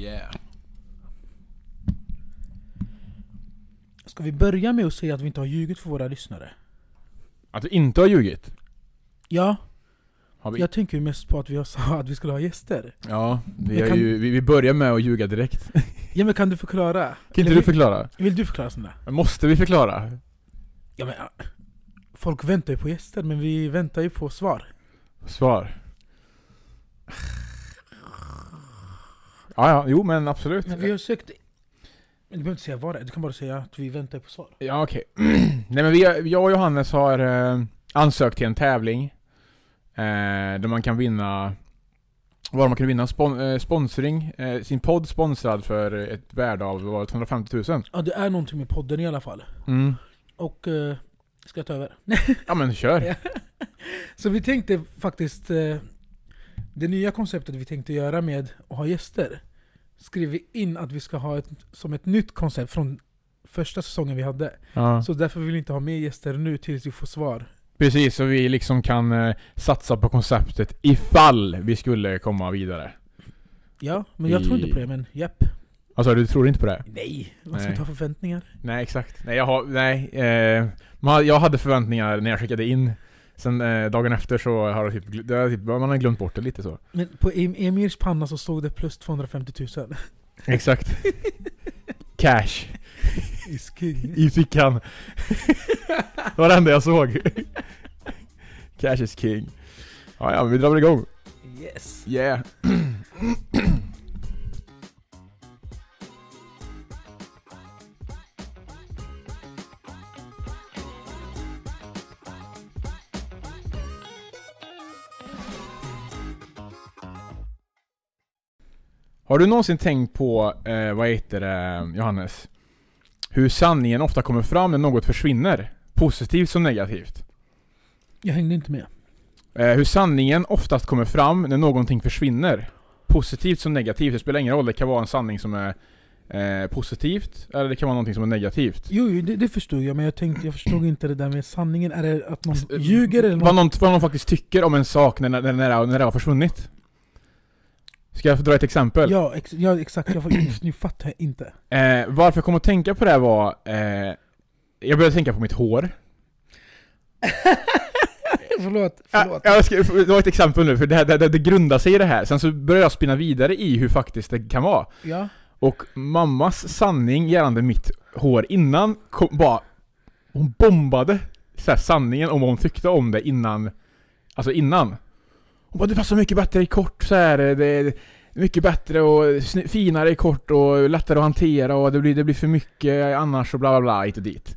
Yeah. Ska vi börja med att säga att vi inte har ljugit för våra lyssnare? Att du inte har ljugit? Ja, Har vi? jag tänker ju mest på att vi sagt att vi skulle ha gäster. Ja, vi, kan- ju, vi, vi börjar med att ljuga direkt. Kan Ja men kan du förklara? inte Eller du vill- förklara? Vill du förklara sådana? Måste vi förklara? Ja men. Folk väntar ju på gäster, men vi väntar ju på svar. Svar. Ja, ja, jo men absolut. Men vi har sökt... Men du behöver inte säga vad det är, du kan bara säga att vi väntar på svar. Ja okej. Nej men vi, har- jag och Johannes har eh, ansökt till en tävling. Eh, där man kan vinna vad man kan vinna spon, eh, sponsring, eh, sin podd sponsrad för ett värde av vad var det, 250 000. Ja det är någonting med podden i alla fall. Mm. Och... eh, ska jag ta över? Ja men kör. Så vi tänkte faktiskt... eh, det nya konceptet vi tänkte göra med att ha gäster skrev vi in att vi ska ha ett, som ett nytt koncept från första säsongen vi hade. Ja. Så därför vill vi inte ha med gäster nu tills vi får svar. Precis, så vi liksom kan eh, satsa på konceptet ifall vi skulle komma vidare. Ja, men jag tror inte I- på det, men japp. Alltså du tror inte på det? Nej, vad ska Nej. ta för förväntningar? Nej exakt. Nej jag har, nej. Eh, man, jag hade förväntningar när jag skickade in. Sen eh, dagen efter så har jag typ, det har typ, man har glömt bort det lite så. Men på em Emirs panna så stod det plus 250 000. Exakt. Cash. Is king. I fickan. det var det enda jag såg. Cash is king. Ja, ja, men vi drar väl igång. Yes. Yeah. Har du någonsin tänkt på, eh, vad heter det, Johannes? Hur sanningen ofta kommer fram när något försvinner? Positivt som negativt. Jag hängde inte med. Eh, hur sanningen oftast kommer fram när någonting försvinner. Positivt som negativt, det spelar ingen roll. Det kan vara en sanning som är eh, positivt, eller det kan vara någonting som är negativt. Jo, jo det, det förstod jag, men jag tänkte, jag förstod inte det där med sanningen. Är det att någon eh, ljuger eller Vad någon... vad någon faktiskt tycker om en sak när, när, när, när det har försvunnit. Ska jag få dra ett exempel? Ja, ex, ja, exakt. Jag, får- nu fattar jag inte. Eh, varför jag kom att tänka på det här var... Eh, jag började tänka på mitt hår. förlåt, Ja, förlåt. jag ska, det var ett exempel nu, för det, här, det, det, det grundar sig i det här. Sen så började jag spinna vidare i hur faktiskt det kan vara. Ja. Och mammas sanning gällande mitt hår innan kom, bara... Hon bombade så här, sanningen om vad hon tyckte om det innan... Alltså innan. Hon bara 'Det passar mycket bättre i kort så här. Det är mycket bättre och finare i kort och lättare att hantera och det blir, det blir för mycket annars och bla bla bla hit och dit.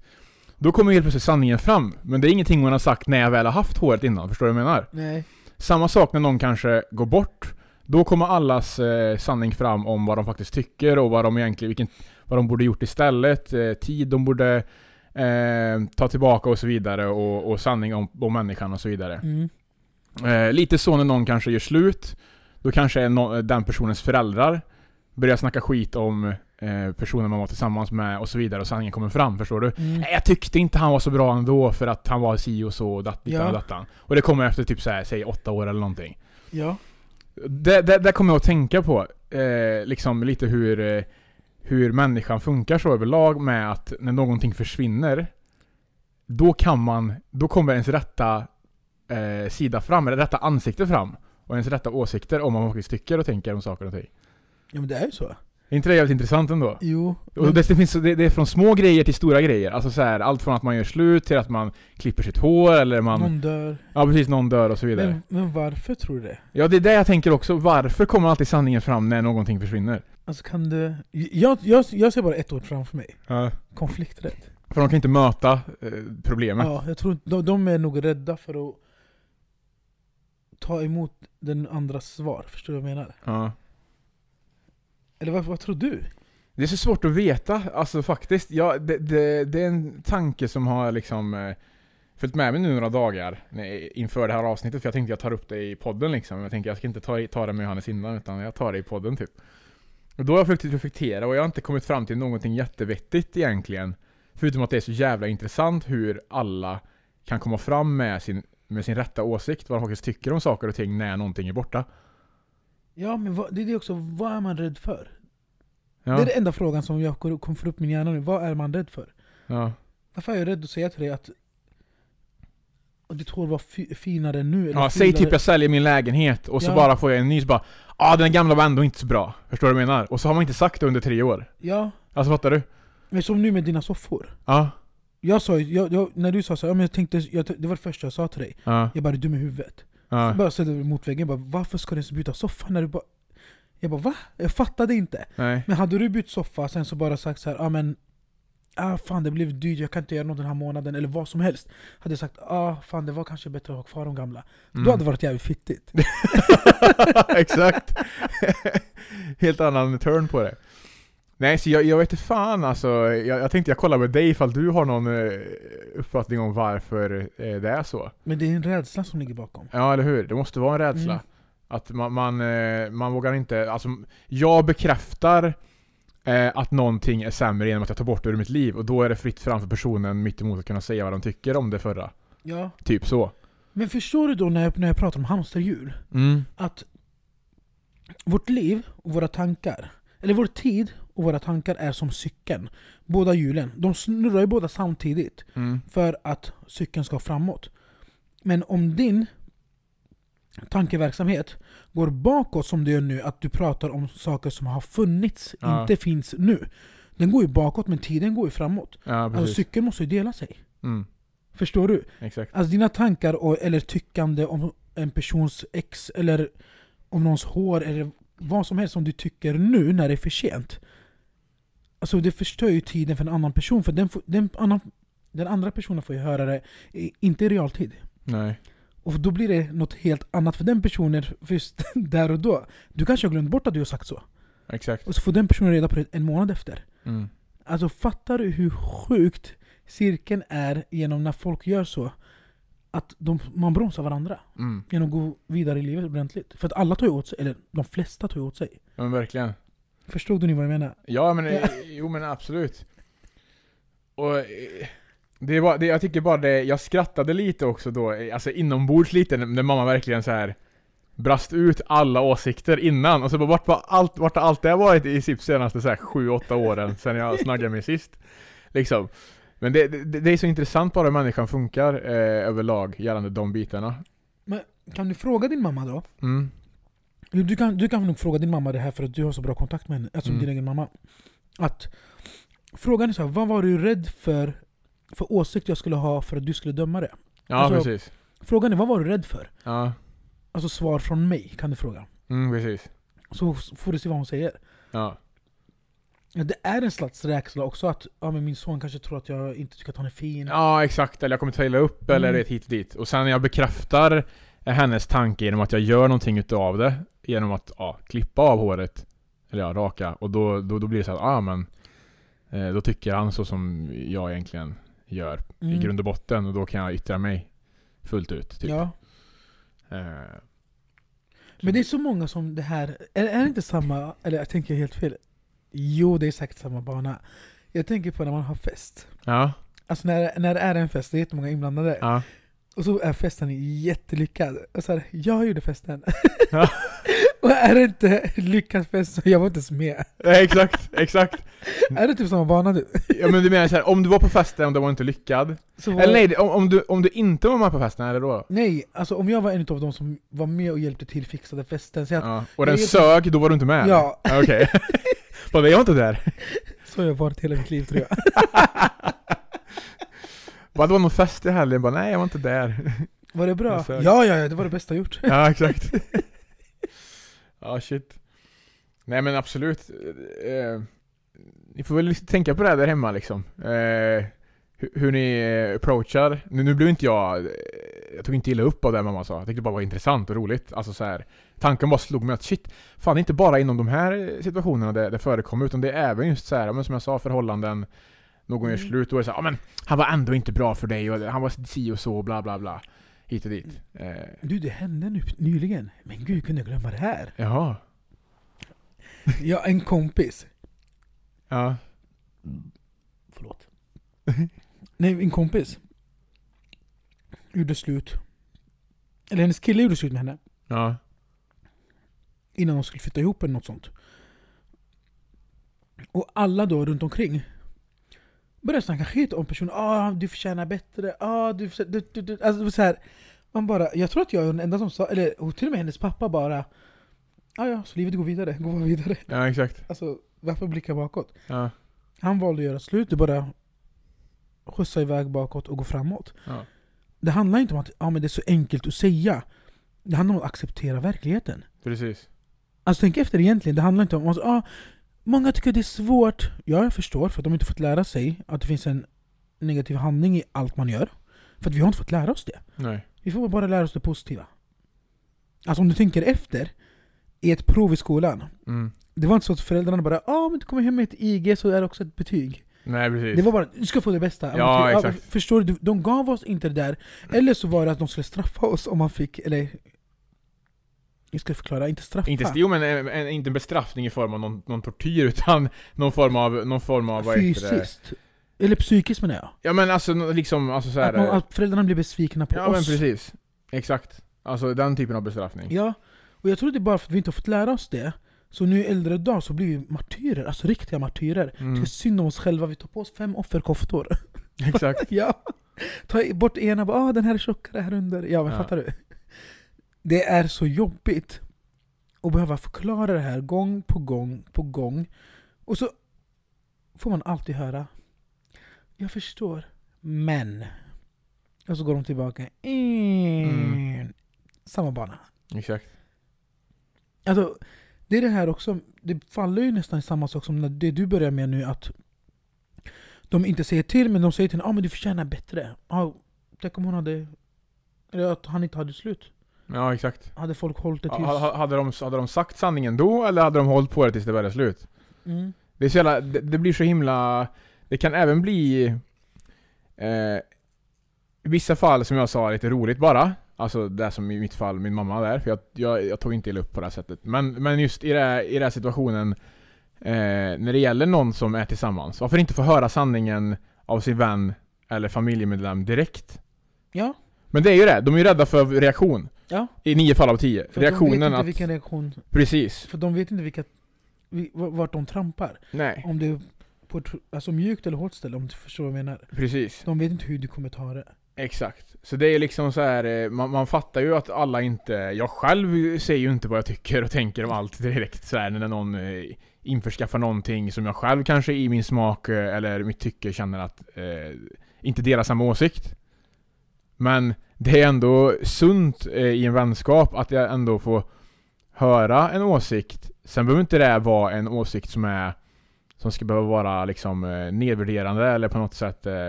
Då kommer helt plötsligt sanningen fram. Men det är ingenting hon har sagt när jag väl har haft håret innan, förstår du vad jag menar? Nej. Samma sak när någon kanske går bort. Då kommer allas eh, sanning fram om vad de faktiskt tycker och vad de egentligen, vilken, vad de borde gjort istället. Eh, tid de borde eh, ta tillbaka och så vidare. Och, och sanning om, om människan och så vidare. Mm. Eh, lite så när någon kanske gör slut. Då kanske är no, den personens föräldrar börjar snacka skit om eh, personen man var tillsammans med och så vidare. Och sanningen kommer fram, förstår du? Mm. Nej, jag tyckte inte han var så bra ändå för att han var si och så och dat, Ja. och dattan. Och det kommer efter typ så här, säg åtta år eller någonting. Ja. Det, det, det kommer jag att tänka på, eh, liksom lite hur, eh, hur människan funkar så överlag med att när någonting försvinner, då kan man, då kommer ens rätta eh, sida fram, eller rätta ansikte fram. Och ens rätta åsikter om vad man faktiskt tycker och tänker om saker och ting. Ja men det är ju så. Är inte det jävligt intressant ändå? Jo. Och det, det, finns, det, det är från små grejer till stora grejer. Alltså så här, allt från att man gör slut till att man klipper sitt hår eller man... någon dör. Ja precis, någon dör och så vidare. Men, men varför tror du det? Ja det är det jag tänker också. Varför kommer alltid sanningen fram när någonting försvinner? Alltså kan du... Jag, jag, jag ser bara ett ord framför mig. Ja. Konflikträdd. För de kan inte möta eh, problemet. Ja, jag tror de, de är nog rädda för att ta emot den andras svar. Förstår du vad jag menar? Ja. Eller vad, vad tror du? Det är så svårt att veta, alltså faktiskt. Ja, det, det, det är en tanke som har liksom eh, följt med mig nu några dagar inför det här avsnittet. För jag tänkte jag tar upp det i podden liksom. Jag tänker jag ska inte ta, ta det med Johannes innan, utan jag tar det i podden typ. Och då har jag försökt reflektera och jag har inte kommit fram till någonting jättevettigt egentligen. Förutom att det är så jävla intressant hur alla kan komma fram med sin, med sin rätta åsikt, vad de faktiskt tycker om saker och ting när någonting är borta. Ja men vad, det är det också, vad är man rädd för? Ja. Det är den enda frågan som jag kom kom upp min hjärna nu. Vad är man rädd för? ja. Varför är jag rädd att säga till dig att att ditt hår var fi- finare nu? Eller ja säg typ jag säljer min lägenhet och så Ja. bara får jag en ny så bara ah den gamla var ändå inte så bra. Förstår du vad jag menar? Och så har man inte sagt det under tre år. Ja, Alltså fattar du? men som nu med dina soffor. Ja. Jag sa jag, jag, när du sa så, ja, men jag tänkte, jag, det var det första jag sa till dig. Ja. Jag bara, är du dum i huvudet? Ja. Jag bara ställde mig mot väggen, jag bara, varför ska du ens byta soffa när du bara... Jag bara va? Jag fattade inte. Nej. Men hade du bytt soffa sen så bara sagt så här, ja men... Ah, fan det blev dyrt, jag kan inte göra något den här månaden, eller vad som helst. Hade jag sagt, ah fan det var kanske bättre att ha kvar de gamla. Mm. Då hade det varit jävligt fittigt. Exakt. Helt annan turn på det. Nej, så jag, jag vet inte fan alltså. Jag, jag tänkte jag kollar med dig ifall du har någon eh, uppfattning om varför eh, det är så. Men det är en rädsla som ligger bakom. Ja, eller hur? Det måste vara en rädsla. Mm. Att man, man, eh, man vågar inte, alltså jag bekräftar att någonting är sämre genom att jag tar bort det ur mitt liv och då är det fritt fram för personen mitt emot att kunna säga vad de tycker om det förra. Ja. Typ så. Men förstår du då när jag, när jag pratar om hamsterhjul? Mm. Att vårt liv och våra tankar, eller vår tid och våra tankar är som cykeln. Båda hjulen, de snurrar ju båda samtidigt Mm. för att cykeln ska framåt. Men om din tankeverksamhet går bakåt som det gör nu, att du pratar om saker som har funnits, Ja. inte finns nu. Den går ju bakåt men tiden går ju framåt. Ja, Alltså cykeln måste ju dela sig. Mm. Förstår du? Exakt. Alltså dina tankar och, eller tyckande om en persons ex eller om någons hår eller vad som helst som du tycker nu när det är för sent. Alltså det förstör ju tiden för en annan person för den, får- den, annan, den andra personen får ju höra det inte i realtid. Nej. Och då blir det något helt annat för den personen just där och då. Du kanske har glömt bort att du har sagt så. Exakt. Och så får den personen reda på det en månad efter. Mm. Alltså fattar du hur sjukt cirkeln är genom när folk gör så? Att de, man bromsar varandra Mm. genom att gå vidare i livet ordentligt. För att alla tar ju åt sig, eller de flesta tar ju åt sig. Ja, men verkligen. Förstod du ni vad jag menar? Ja men, Ja. jo men absolut. Och det var, det, jag tycker bara det, jag skrattade lite också då, alltså inombords lite när mamma verkligen så här brast ut alla åsikter innan och så bara vart, var allt, vart har allt det varit i typ senaste så här 7-8 åren sen jag snaggade mig sist? Liksom. Men det, det, det är så intressant bara hur människan funkar eh, överlag gällande de bitarna. Kan du fråga din mamma då? Mm. Du kan, du kan nog fråga din mamma det här för att du har så bra kontakt med henne, alltså Mm. din egen mamma. Att Frågan är så här, vad var du rädd för, för åsikt jag skulle ha för att du skulle döma det? Ja Alltså- precis. Frågan är, vad var du rädd för? Ja. Alltså svar från mig kan du fråga. Mm, precis. Så får du se vad hon säger. Ja. Det är en slags rädsla också att ja, men min son kanske tror att jag inte tycker att han är fin. Ja exakt, eller jag kommer ta illa upp eller Mm. det hit och dit. Och sen när jag bekräftar hennes tanke genom att jag gör någonting utav det, genom att ja, klippa av håret, eller ja, raka, och då, då, då blir det så här, ah men eh, Då tycker han så som jag egentligen gör i Mm. grund och botten, och då kan jag yttra mig fullt ut. Typ. Ja. Eh, Men det är så många som det här, är, är det inte samma, eller jag tänker helt fel? Jo, det är säkert samma bana. Jag tänker på när man har fest. ja, Alltså när, när det är en fest, det är jättemånga inblandade. ja, Och så är festen jättelyckad. Och så här, jag gjorde festen. Ja. och är det inte lyckad fest så jag var inte ens med. Eh, exakt, exakt. Är det typ samma bana du? Ja men du menar så här, om du var på festen och den var inte lyckad, var- eller nej, om, om, du, om du inte var med på festen, är det då? Nej, alltså om jag var en av de som var med och hjälpte till fixade festen, så, jag, Ja. Och den sög, då var du inte med? Ja. Okej. Bara, jag var inte där. så har jag varit hela mitt liv tror jag. Bara, det var någon fest i helgen, bara nej jag var inte där. Var det bra? Ja, ja, ja, det var det bästa jag gjort. ja exakt. Ja shit. Nej men absolut. Eh, ni får väl tänka på det här där hemma liksom. Eh, hur, hur ni approachar. Nu, nu blev inte jag, eh, jag tog inte illa upp av det mamma sa. Jag tyckte det bara var intressant och roligt. Alltså så här, tanken bara slog mig att shit, fan det är inte bara inom de här situationerna det, det förekommer utan det är även just så här, men som jag sa, förhållanden. Någon gör Mm. slut och är så här, ja men han var ändå inte bra för dig och han var si och så bla bla bla. Hit och dit. Eh, Du, det hände nu, nyligen. Men gud, kunde jag glömma det här? jaha. Ja, en kompis. Ja. Förlåt. Nej, en kompis. Gjorde slut. Eller hennes kille gjorde slut med henne. Ja. Innan de skulle flytta ihop eller något sånt. Och alla då runt omkring börjar snacka skit om personen. Ah, du förtjänar bättre. Ah, du, förtjänar- du, du, du. Alltså, så här, man bara, jag tror att jag är den enda som sa, eller och till och med hennes pappa bara ah, ja, så livet går vidare, gå bara vidare. Ja, exakt. Alltså, varför blicka bakåt? Ja. Han valde att göra slut, du bara skjutsa iväg bakåt och gå framåt. Ja. Det handlar inte om att ah, men det är så enkelt att säga. Det handlar om att acceptera verkligheten. Precis. Alltså tänk efter egentligen, det handlar inte om alltså, ah, Många tycker det är svårt. Ja, jag förstår, för att de inte fått lära sig att det finns en negativ handling i allt man gör. För att vi har inte fått lära oss det. Nej. Vi får bara lära oss det positiva. Alltså om du tänker efter, i ett prov i skolan. Mm. Det var inte så att föräldrarna bara ah, men du kommer hem med ett IG så är det också ett betyg. Nej, precis. Det var bara du ska få det bästa. Ja, exakt. Förstår du? De gav oss inte det där. Eller så var det att de skulle straffa oss om man fick, eller... Jag ska förklara, inte straffa. Inte, jo men en, en, inte bestraffning i form av någon, någon tortyr utan någon form av, någon form av vad heter det? Fysiskt. Eller psykiskt menar jag. Ja men alltså liksom, alltså så här, Att, man, att föräldrarna blir besvikna på Ja men oss. precis. Exakt. Alltså den typen av bestraffning. Ja, och jag tror det är bara för att vi inte har fått lära oss det. Så nu i äldre dag så blir vi martyrer, alltså riktiga martyrer. Mm. Det är synd om oss själva, vi tar på oss fem offerkoftor. Exakt. ja. Ta bort ena, bara ah, den här är tjockare här under. Ja men Ja. fattar du? Det är så jobbigt att behöva förklara det här gång på gång på gång. Och så får man alltid höra Jag förstår, men... Och så går de tillbaka. Mm. Samma bana. Exakt. Alltså, det är det här också, det faller ju nästan i samma sak som när det du börjar med nu att de inte säger till men de säger till henne ah, men du förtjänar bättre. Ah, tänk om hon hade... Eller att han inte hade slut. Ja exakt. Hade folk hållit det ha- Hade de, hade de sagt sanningen då eller hade de hållit på det tills det började slut? Mm. Det, är så jävla, det, det blir så himla... Det kan även bli... Eh, I vissa fall som jag sa lite roligt bara. Alltså det som i mitt fall, min mamma där. För jag, jag, jag tog inte illa upp på det här sättet. Men, men just i, det, i den här situationen eh, När det gäller någon som är tillsammans. Varför inte få höra sanningen av sin vän eller familjemedlem direkt? Ja, Men det är ju det, de är ju rädda för reaktion. Ja. I nio fall av tio. För de vet Reaktionen inte att... vilken reaktion... Precis. För de vet inte vilka, vi- vart de trampar. Nej, Om det är på ett alltså mjukt eller hårt ställe, om du förstår vad jag menar. precis. De vet inte hur du kommer ta det. Exakt. Så det är liksom så här, eh, man, man fattar ju att alla inte... Jag själv säger ju inte vad jag tycker och tänker om allt direkt så här, när någon eh, införskaffar någonting som jag själv kanske i min smak eh, eller mitt tycke känner att eh, inte delar samma åsikt. Men det är ändå sunt eh, i en vänskap att jag ändå får höra en åsikt. Sen behöver inte det vara en åsikt som är som ska behöva vara liksom eh, nedvärderande eller på något sätt eh,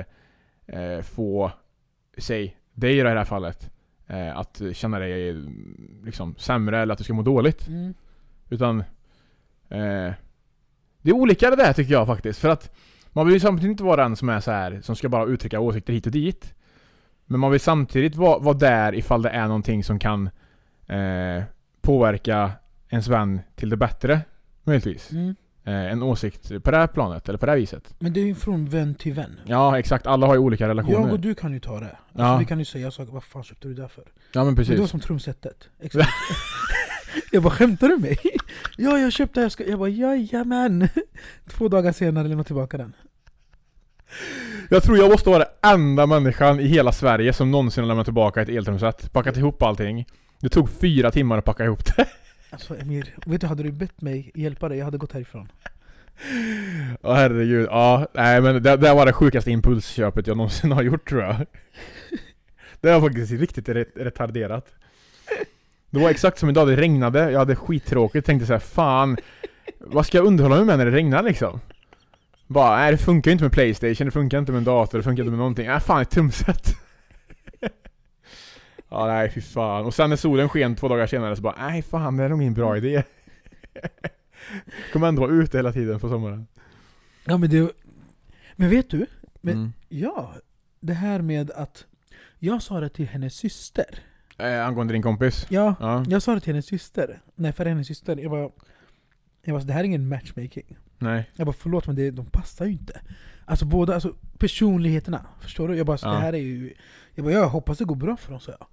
eh, få säg dig i det här fallet eh, att känna dig liksom sämre eller att du ska må dåligt. Mm. Utan eh, det är olika det där tycker jag faktiskt. För att man vill ju samtidigt inte vara den som är så här som ska bara uttrycka åsikter hit och dit. Men man vill samtidigt vara, vara där ifall det är någonting som kan eh, påverka ens vän till det bättre. Möjligtvis. Mm. Eh, en åsikt på det här planet, eller på det här viset. Men det är ju från vän till vän. Ja exakt, alla har ju olika relationer. Jag och du kan ju ta det. Alltså Ja. Vi kan ju säga saker, vad fan köpte du det där för? Ja men Men det var precis. som trumsetet. Exakt. jag bara, skämtar du med mig? ja, jag köpte det här. ska-" Jag bara, jajamän! Två dagar senare lämnade tillbaka den. Jag tror jag måste vara den enda människan i hela Sverige som någonsin har lämnat tillbaka ett eltrumset. Packat ihop allting. Det tog fyra timmar att packa ihop det. Alltså Emir, vet du, hade du bett mig hjälpa dig, jag hade gått härifrån. Åh herregud, ja. Nej men det, det var det sjukaste impulsköpet jag någonsin har gjort tror jag. Det var faktiskt riktigt ret- retarderat. Det var exakt som idag, det regnade, jag hade skittråkigt, tänkte såhär fan Vad ska jag underhålla mig med när det regnar liksom? Bara, nej det funkar ju inte med Playstation, det funkar inte med en dator, det funkar inte med någonting. Nej fan ett trumset. ja nej fy fan. Och sen när solen sken två dagar senare så bara, nej fan det är nog ingen bra idé. Kommer ändå vara ute hela tiden på sommaren. Ja men det... Men vet du? Men- Mm. Ja, det här med att... Jag sa det till hennes syster. Eh, angående din kompis? Ja, Ja. jag sa det till hennes syster. Nej, för hennes syster. Jag bara... Jag bara, det här är ingen matchmaking. Nej. Jag bara, förlåt men det, de passar ju inte. Alltså båda, alltså personligheterna. Förstår du? Jag bara, så Ja. det här är ju... Jag bara, jag hoppas det går bra för dem, sa jag.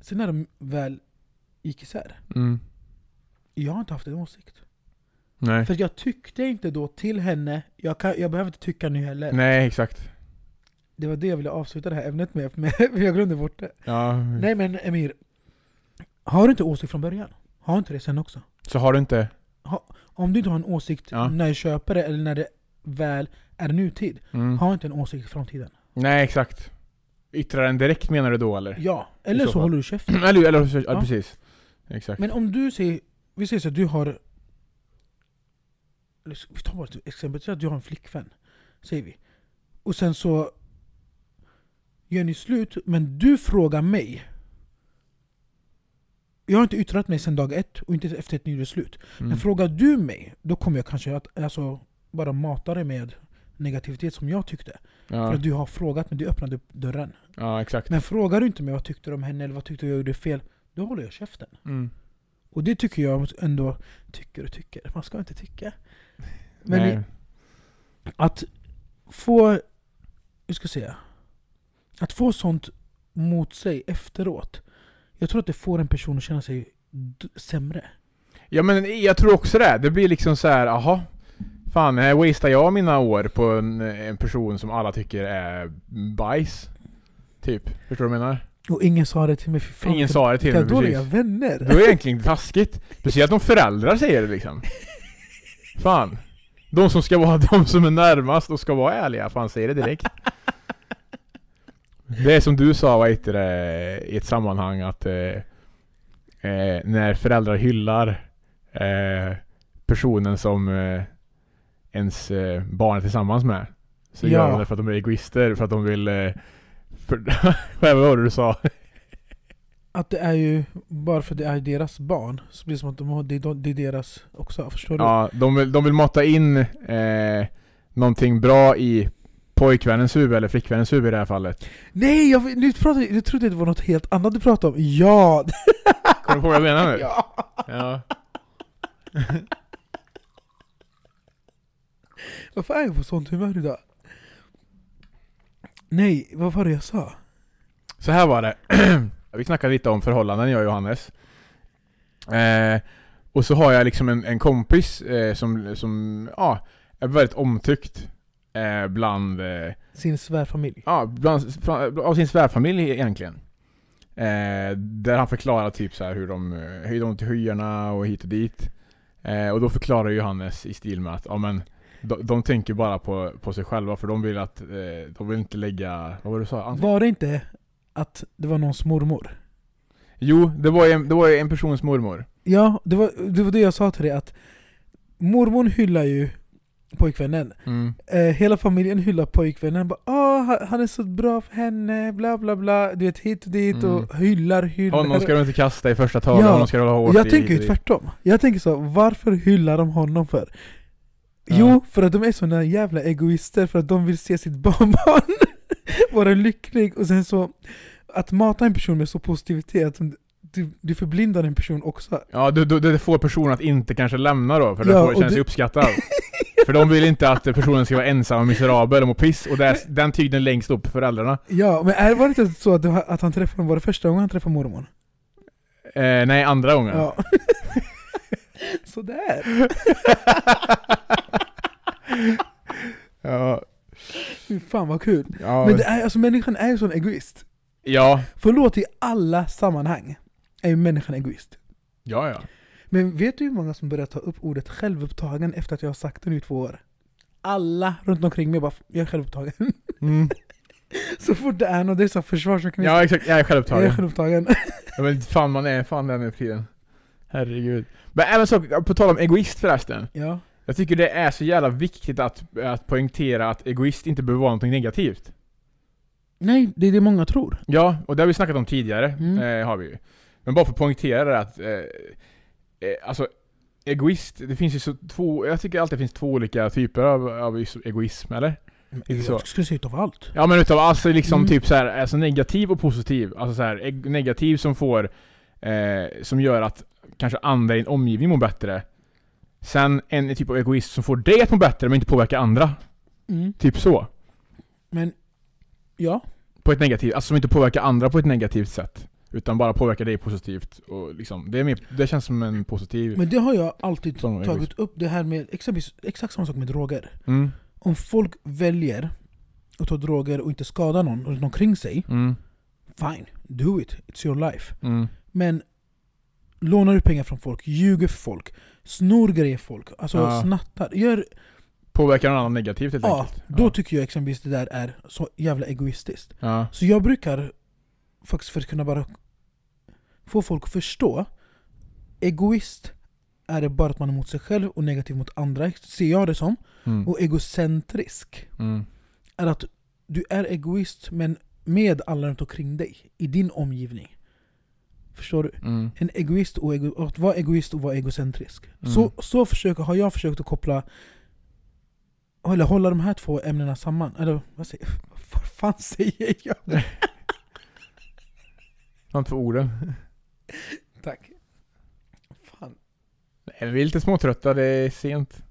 Sen när de väl gick isär. Mm. Jag har inte haft en åsikt. Nej. För jag tyckte inte då till henne, jag, kan, jag behöver inte tycka nu heller. Nej, exakt. Det var det jag ville avsluta det här ämnet med, men jag glömde bort det. Ja. Nej men Emir, har du inte åsikt från början? Har inte det sen också? Så har du inte... Om du inte har en åsikt Ja. när du köper det, eller när det väl är nutid, Mm. ha inte en åsikt i framtiden. Nej, exakt. Yttra den direkt menar du då eller? Ja, eller så så, håller du käften. eller, eller ja, precis. Exakt. Men om du säger, vi säger så att du har... eller Vi tar bara ett exempel, säg att du har en flickvän. Säger vi. Och sen så gör ni slut, men du frågar mig. Jag har inte yttrat mig sedan dag ett och inte efter att ni gjorde slut. Mm. Men frågar du mig, då kommer jag kanske att alltså, bara mata dig med negativitet som jag tyckte. För Ja. att du har frågat mig, du öppnade dörren. ja, exakt. Men frågar du inte mig vad tyckte du om henne eller vad tyckte jag gjorde fel, då håller jag käften. Mm. Och det tycker jag ändå, tycker och tycker, man ska inte tycka. Men Nej. att få, hur ska jag säga? Att få sånt mot sig efteråt. Jag tror att det får en person att känna sig sämre. Ja men jag tror också det. Det blir liksom så här, aha. Fan, här wastear jag mina år på en, en person som alla tycker är bajs? Typ. Förstår du vad jag menar? Och ingen sa det till mig, för fan Ingen sa det till mig dåliga precis. vänner. Det var egentligen taskigt. Speciellt om föräldrar säger det liksom. Fan. De som ska vara de som är närmast och ska vara ärliga, fan säger det direkt. Det är som du sa, vad heter det, i ett sammanhang att eh, eh, när föräldrar hyllar eh, personen som eh, ens eh, barn är tillsammans med. Så Ja. gör de det för att de är egoister, för att de vill... För, vad var det du sa? Att det är ju, bara för att det är deras barn, så blir det som att de har, det, är- det är deras också, förstår du? Ja, de vill, de vill mata in eh, någonting bra i pojkvännens huvud, eller flickvännens huvud i det här fallet. Nej, jag, nu pratade, jag trodde det var något helt annat du pratade om. Ja! Kommer du på vad jag menar nu? ja. Ja. Varför är jag på sånt humör idag? Nej, vad var det jag sa? Så här var det. Vi snackade lite om förhållanden, jag och Johannes. Eh, och så har jag liksom en, en kompis eh, som, som ja, är väldigt omtyckt eh, bland, eh, Sin svärfamilj. ja, bland, från- av sin svärfamilj egentligen. Eh, där han förklarar typ så här hur de eh, höjde dem till skyarna och hit och dit. Eh, och då förklarar Johannes i stil med att ja, men, de, de tänker bara på, på sig själva för de vill att eh, de vill inte lägga, vad var det du sa? Var det inte att det var någons mormor? Jo, det var ju en, det var en persons mormor. Ja, det var, det var det jag sa till dig att mormor hyllar ju pojkvännen. Mm. Eh, hela familjen hyllar pojkvännen. Bara, Åh, han- är så bra för henne, bla bla bla. Du vet hit och dit Mm. och hyllar, hyllar. Honom ska de inte kasta i första taget, Ja, honom ska de hålla hårt Jag i- tänker ju tvärtom. Jag tänker så, varför hyllar de honom för? Ja. Jo, för att de är såna jävla egoister, för att de vill se sitt barnbarn vara lycklig. Och sen så, att mata en person med så positivitet, du, du förblindar en person också. Ja, du, du, det får personen att inte kanske lämna då, för Ja, får och känna sig uppskattad. för de vill inte att personen ska vara ensam och miserabel och må piss, och det är, den tygen längst upp föräldrarna. Ja, men är, var det inte så att, att han träffade, var det första gången han träffade mormor? Eh, nej, andra gången. Ja. Sådär. ja, Fy fan vad kul. ja, Men det är, alltså, människan är ju sån egoist. ja, Förlåt, i alla sammanhang är ju människan egoist. ja, ja. Men vet du hur många som börjar ta upp ordet självupptagen efter att jag har sagt det nu i två år? Alla runt omkring mig bara jag är självupptagen. Mm. så fort det är något, det är så försvarsmekanism. Ja, exakt. Jag är jag är självupptagen. självupptagen. Ja, men fan man är fan den nu för tiden. Herregud. Men även så, på tal om egoist förresten. ja. Jag tycker det är så jävla viktigt att, att poängtera att egoist inte behöver vara någonting negativt. Nej, det är det många tror. Ja, och det har vi snackat om tidigare, Mm. eh, har vi ju. Men bara för att poängtera det att, eh, alltså egoist, det finns ju så två, jag tycker alltid det finns två olika typer av, av is- egoism, eller? Så. Jag skulle säga utav allt. Ja men utav alltså liksom Mm. typ så här, alltså negativ och positiv. Alltså så här, eg- negativ som får, eh, som gör att kanske andra i en omgivning mår bättre. Sen en typ av egoist som får dig att må bättre men inte påverkar andra. Mm. Typ så. Men, ja. På ett negativt, alltså som inte påverkar andra på ett negativt sätt. Utan bara påverkar dig positivt. Och liksom, det, är mer, det känns som en positiv... Men det har jag alltid tagit upp, det här med exempelvis, exakt samma sak med droger. Mm, Om folk väljer att ta droger och inte skada någon runt omkring sig, mm, fine, do it, it's your life. mm, Men lånar du pengar från folk, ljuger för folk, snor grejer folk, alltså Ja. snattar, gör, Påverkar någon annan negativt helt ja, enkelt. då tycker jag exempelvis det där är så jävla egoistiskt. ja. Så jag brukar faktiskt för att kunna bara få folk att förstå Egoist är det bara att man är mot sig själv och negativ mot andra, ser jag det som. Mm. Och egocentrisk Mm. är att du är egoist men med alla runt omkring dig, i din omgivning. Förstår du? Mm. En egoist och ego, att vara egoist och vara egocentrisk. Mm. Så, så försöker, har jag försökt att koppla eller hålla de här två ämnena samman. Eller vad säger Vad fan säger jag? Sant för orden. Tack. Fan. Nej, vi är lite småtrötta, det är sent.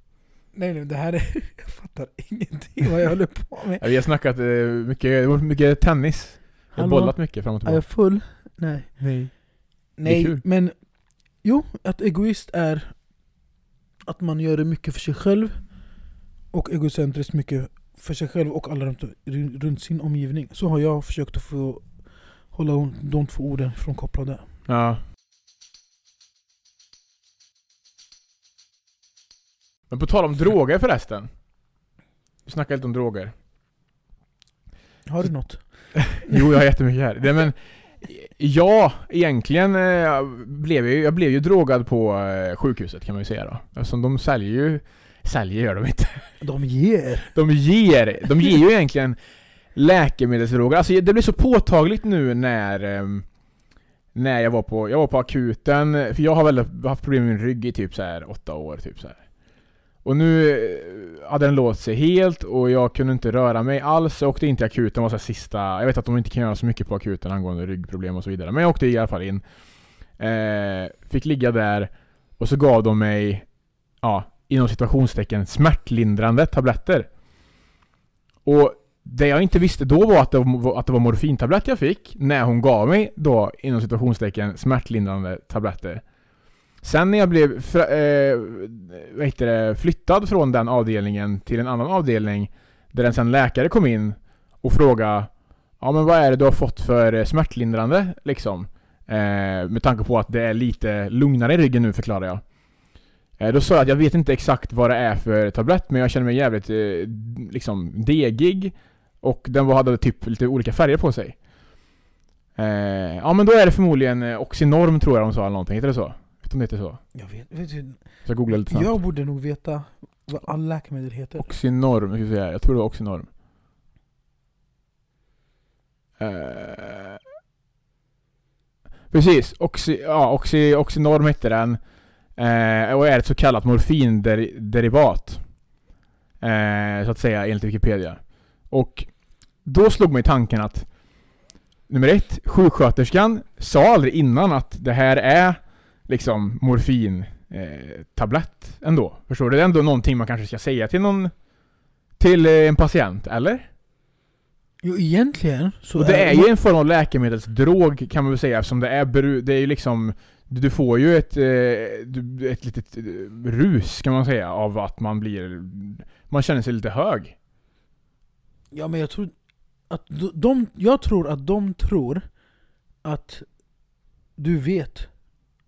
Nej nej, det här är... Jag fattar ingenting vad jag håller på med. Ja, Vi har snackat eh, mycket, mycket tennis. Vi har Hallå? bollat mycket fram och Är jag tillbaka. full? Nej. Nej. Nej, kul. men jo, att egoist är att man gör det mycket för sig själv och egocentriskt mycket för sig själv och alla runt, runt sin omgivning. Så har jag försökt att få hålla de två orden från kopplade. Ja. Men på tal om droger förresten. Vi snackade lite om droger. Har du något? Jo, jag har jättemycket här. Det, men, ja, egentligen eh, blev jag, ju- jag blev ju drogad på eh, sjukhuset kan man ju säga då. Eftersom de säljer ju... Säljer gör de inte. De ger! De ger, de ger ju egentligen läkemedelsdroger. Alltså det blev så påtagligt nu när ehm, när jag var på, jag var på akuten, för jag har väl haft problem med min rygg i typ så här åtta år. Typ så här. Och nu eh, hade den låst sig helt och jag kunde inte röra mig alls. Jag åkte in till akuten, var så här sista... Jag vet att de inte kan göra så mycket på akuten angående ryggproblem och så vidare. Men jag åkte i alla fall in. Eh, fick ligga där och så gav de mig, ja, inom situationstecken, smärtlindrande tabletter. Och det jag inte visste då var att det var, att det var morfintablett jag fick, när hon gav mig då, inom situationstecken, smärtlindrande tabletter. Sen när jag blev eh, vad heter det, flyttad från den avdelningen till en annan avdelning, där en sen läkare kom in och frågade Ja men vad är det du har fått för eh, smärtlindrande liksom? Eh, med tanke på att det är lite lugnare i ryggen nu förklarar jag. Eh, då sa jag att jag vet inte exakt vad det är för tablett men jag känner mig jävligt eh, liksom degig. Och den hade typ lite olika färger på sig. Eh, ja men då är det förmodligen eh, Oxynorm tror jag de sa eller någonting, heter det så? Vet du om det heter så? Jag vet, vet du, jag googlade lite snabbt. jag borde nog veta vad alla läkemedel heter. Oxynorm, ska vi säga. Jag tror det var Oxynorm. Eh, precis, Oxy, ja, Oxy, Oxynorm hette den. Eh, och är ett så kallat morfinderivat. Eh, så att säga enligt Wikipedia. Och då slog mig tanken att Nummer ett, sjuksköterskan sa aldrig innan att det här är liksom morfin eh, tablett ändå. Förstår du? Det är ändå någonting man kanske ska säga till någon till eh, en patient, eller? Jo egentligen så Och det är ju en form av läkemedelsdrog kan man väl säga eftersom det är beru- det är ju liksom du får ju ett, eh, ett litet eh, rus kan man säga av att man blir Man känner sig lite hög. Ja men jag tror att de, de, jag tror att de tror att du vet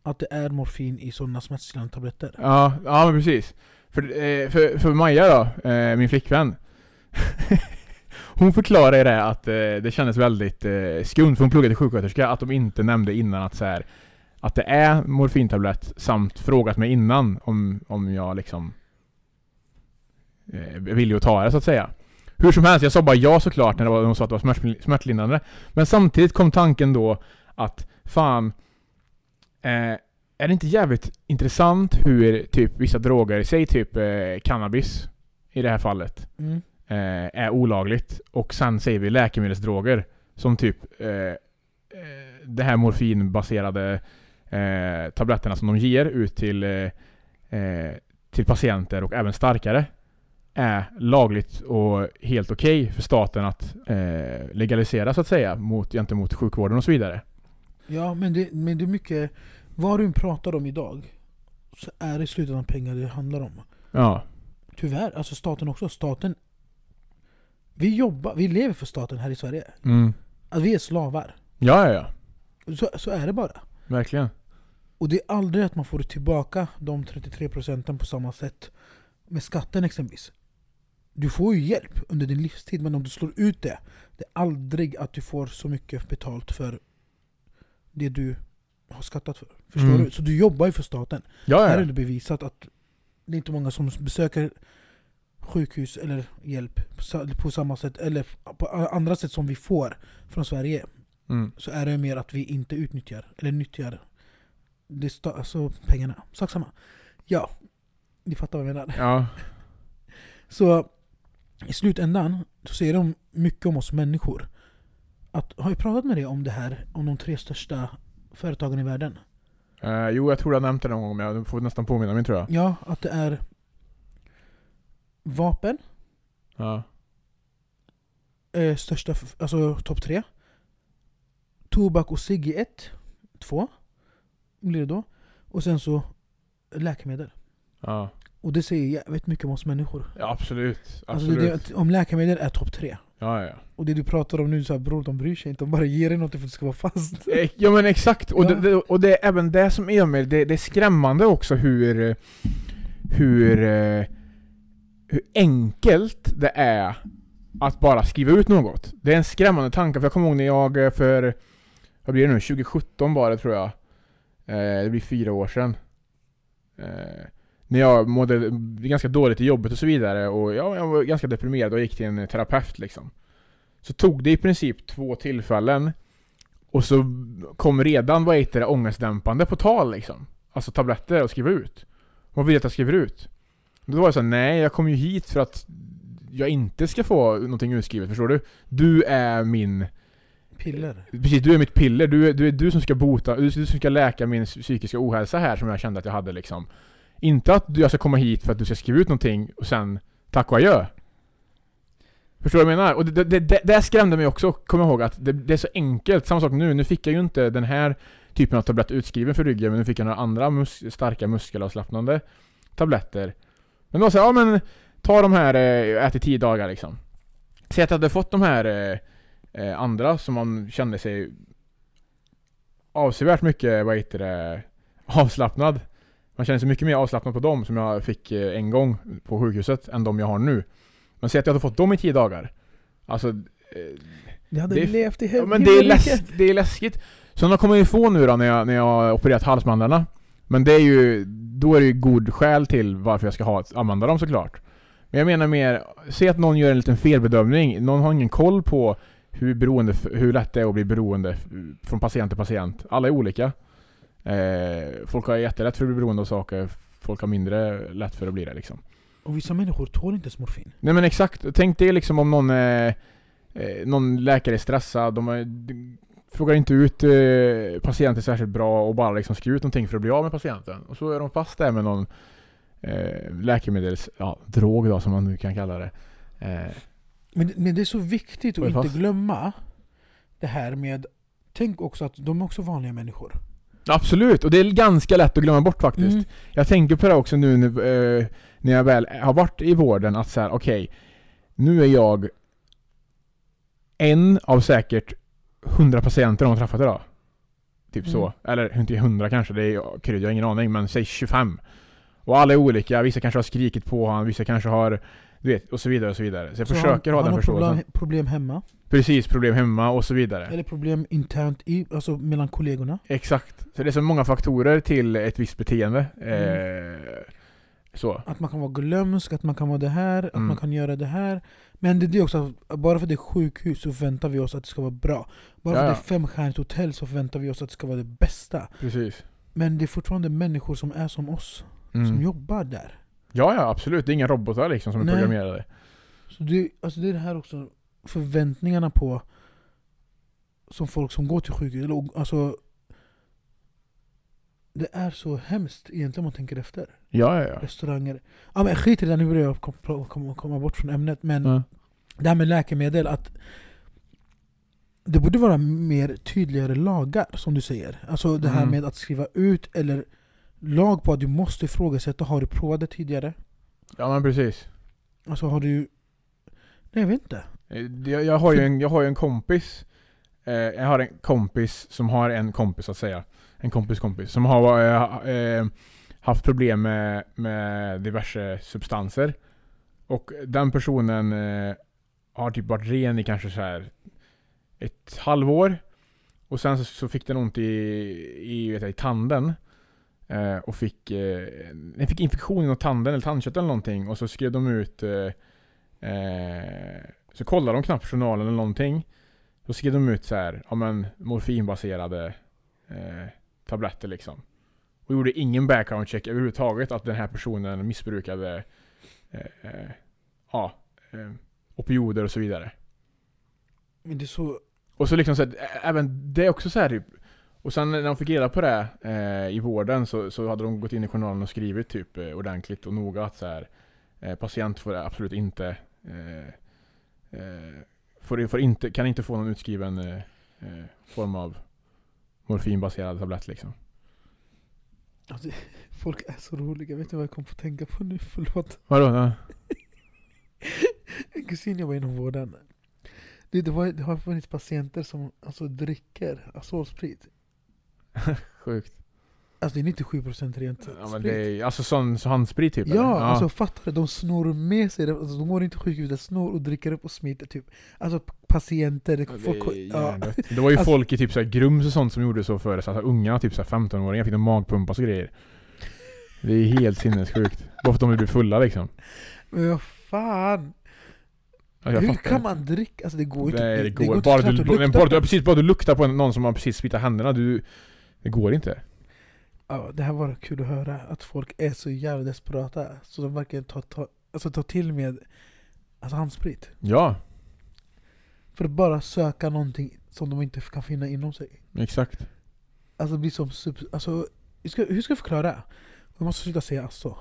att det är morfin i sådana smärtstillande tabletter. Ja, ja men precis. För, eh, för, för Maja då, eh, min flickvän. hon förklarade det att eh, det kändes väldigt skumt, för hon pluggade till sjuksköterska, att de inte nämnde innan att så här, att det är morfintablett samt frågat mig innan om, om jag liksom eh, villig att ta det så att säga. Hur som helst, jag sa bara ja såklart när det var, de sa att det var smärt, smärtlindrande. Men samtidigt kom tanken då att fan, eh, är det inte jävligt intressant hur typ vissa droger, säg typ eh, cannabis i det här fallet, Mm. eh, är olagligt. Och sen säger vi läkemedelsdroger som typ eh, eh, det här morfinbaserade eh, tabletterna som de ger ut till, till patienter och även starkare är lagligt och helt okej för staten att eh, legalisera så att säga mot, gentemot sjukvården och så vidare. Ja, men det, men det är mycket... Vad du pratar om idag, så är det i slutändan pengar det handlar om. Ja. Tyvärr, alltså staten också. Staten... Vi jobbar, vi lever för staten här i Sverige. Mm. Att vi är slavar. Ja, ja, ja. Så, så är det bara. Verkligen. Och det är aldrig att man får tillbaka de 33 procenten på samma sätt med skatten exempelvis. Du får ju hjälp under din livstid, men om du slår ut det, det är aldrig att du får så mycket betalt för det du har skattat för. Förstår Mm. du? Så du jobbar ju för staten. Ja, Här är det bevisat att det är inte många som besöker sjukhus eller hjälp på samma sätt, eller på andra sätt som vi får från Sverige. Mm. Så är det mer att vi inte utnyttjar, eller nyttjar det sta- alltså pengarna. Sak samma. Ja, ni fattar vad jag menar. Ja. Så i slutändan så säger de mycket om oss människor. Att, har jag pratat med dig om det här, om de tre största företagen i världen? Eh, jo, jag tror jag nämnt det någon gång, men jag får nästan påminna mig tror jag. Ja, att det är vapen, Ja. eh, största, alltså topp tre. Tobak och cigg i ett, två blir det då. Och sen så läkemedel. Ja. Och det säger jävligt mycket om oss människor. ja, absolut. Alltså Absolut. det, det, om läkemedel är topp tre. Ja, ja. Och det du pratar om nu, så här, bror de bryr sig inte, de bara ger dig något för att det ska vara fast. Eh, Ja men exakt, och, Ja. det, det, och det är även det som är med det, det är skrämmande också hur hur, eh, hur enkelt det är att bara skriva ut något. Det är en skrämmande tanke, för jag kommer ihåg när jag eh, för, vad blir det nu, 2017 var det tror jag. Det blir fyra år sedan. När jag mådde ganska dåligt i jobbet och så vidare och ja, jag var ganska deprimerad och gick till en terapeut liksom. Så tog det i princip två tillfällen och så kom redan, vad heter det, ångestdämpande på tal liksom. Alltså tabletter att skriva ut. Vad vill jag att jag skriver ut? Då var jag såhär, nej jag kom ju hit för att jag inte ska få någonting utskrivet, förstår du? Du är min, Piller. precis du är mitt piller, du är du, är du som ska bota, du, du som ska läka min psykiska ohälsa här som jag kände att jag hade liksom. Inte att jag ska komma hit för att du ska skriva ut någonting och sen tack och adjö. Förstår du vad jag menar? Och det, det, det, det skrämde mig också, kom ihåg, att det, det är så enkelt. Samma sak nu, nu fick jag ju inte den här typen av tablett utskriven för ryggen, men nu fick jag några andra mus starka muskelavslappnande tabletter. Men då sa jag, ja men ta de här, eh, ät i tio dagar liksom. Säg att jag hade fått de här eh, eh, andra som man kände sig avsevärt mycket, vad heter det, avslappnad. Man känner sig mycket mer avslappnad på dem som jag fick eh, en gång på sjukhuset än de jag har nu. Men säg att jag hade fått dem i 10 dagar. Alltså, eh, Det hade Det levt i Ja, men det är, läs det är läskigt. Sådana kommer jag ju få nu då när jag, när jag har opererat halsmandlarna. Men det är ju, då är det ju god skäl till varför jag ska ha, använda dem såklart. Men jag menar mer, se att någon gör en liten felbedömning. Någon har ingen koll på hur, beroende, hur lätt det är att bli beroende från patient till patient. Alla är olika. Eh, folk har jättelätt för att bli beroende av saker. Folk har mindre lätt för att bli det liksom. Och vissa människor tål inte ens morfin. Nej men exakt, tänk dig liksom om någon, eh, eh, någon läkare är stressad, de, har- de frågar inte ut eh, patienten särskilt bra och bara liksom skriver ut någonting för att bli av med patienten. Och så är de fast där med någon eh, läkemedels, ja, drog då som man nu kan kalla det. Eh, Men, men det är så viktigt att inte glömma det här med... Tänk också att de är också vanliga människor. Absolut, och det är ganska lätt att glömma bort faktiskt. Mm. Jag tänker på det också nu när, eh, när jag väl har varit i vården att säga okej, nu är jag en av säkert 100 patienter de har träffat idag. Typ så. Mm. Eller inte 100 kanske, det är krydd, jag har ingen aning, men säg 25. Och alla är olika, vissa kanske har skrikit på honom, vissa kanske har du vet, och så vidare och så vidare. Så jag Så försöker han, ha den han har förståelsen. problem, problem hemma, Precis, problem hemma och så vidare. eller problem internt i, alltså mellan kollegorna. Exakt. Så det är så många faktorer till ett visst beteende. Mm. Eh, så. Att man kan vara glömsk, att man kan vara det här, att Mm. man kan göra det här. Men det är det också, bara för att det är sjukhus så förväntar vi oss att det ska vara bra. Bara för Ja, att det är femstjärnigt hotell så förväntar vi oss att det ska vara det bästa. Precis. Men det är fortfarande människor som är som oss, Mm. som jobbar där. Ja, ja absolut. Det är inga robotar liksom som är Nej. programmerade. Så det, alltså det är det här också, förväntningarna på som folk som går till sjukhus, alltså det är så hemskt egentligen om man tänker efter. Ja, ja, ja. Restauranger. Ja men skit i det, nu börjar jag kom- komma, komma bort från ämnet. Men ja. det här med läkemedel, att det borde vara mer tydligare lagar, som du säger. Alltså det här Mm. med att skriva ut, eller lag på att du måste ifrågasätta. Har du provat det tidigare? Ja men precis. Alltså har du... Nej jag vet inte. Eh, jag, jag, har ju en, jag har ju en kompis eh, Jag har en kompis som har en kompis så att säga. En kompis kompis. Som har eh, eh, haft problem med, med diverse substanser. Och den personen eh, har typ varit ren i kanske så här ett halvår. Och sen så, så fick den ont i, i, vet jag, i tanden. Eh, Och fick, eh, den fick infektion i tanden eller tandkött eller någonting. Och så skrev de ut eh, Eh, så kollade de knappt journalen eller någonting. Så skrev de ut så här, ja men morfinbaserade eh, tabletter liksom. Och gjorde ingen background check överhuvudtaget att den här personen missbrukade eh, eh, ja, eh, opioider och så vidare. Men det är så... Och så liksom så ä- även det är också så här typ Och sen när de fick reda på det eh, i vården så, så hade de gått in i journalen och skrivit typ eh, ordentligt och noga att så här, eh, Patient får absolut inte eh, får, får inte, Kan inte få någon utskriven eh, eh, form av morfinbaserad tablett liksom. Alltså, folk är så roliga, vet du vad jag kom på att tänka på nu? Förlåt. Vadå? Ja. En kusin jobbar inom vården. Det, det, var, det har funnits patienter som alltså, dricker Azolsprit. Sjukt. Alltså det är 97% rent Ja, men sprit. det är, alltså sån så handsprit typ? eller? Ja, alltså fattar du? De snor med sig det, alltså, de går inte till sjukhuset, snor och dricker upp och smiter typ. Alltså patienter, Ja, det, ja. det var ju Alltså- folk i typ så här Grums och sånt som gjorde så förr, så att unga typ så här 15-åringar fick en magpumpas och grejer. Det är helt sinnessjukt. Bara för att de blir fulla liksom. Men vad fan? Ja, jag Hur kan inte. man dricka? Alltså det går inte. Nej, det går, inte bara, knappt du, bara, du, precis, bara du luktar på någon som har precis smittat händerna, du, det går inte. Ja, det här var kul att höra, att folk är så jävla desperata. Så de verkligen tar, tar, alltså tar till med alltså handsprit. Ja, För att bara söka någonting som de inte kan finna inom sig. exakt. Alltså det blir som sub, alltså, hur ska, hur ska jag förklara? Jag måste sluta säga alltså.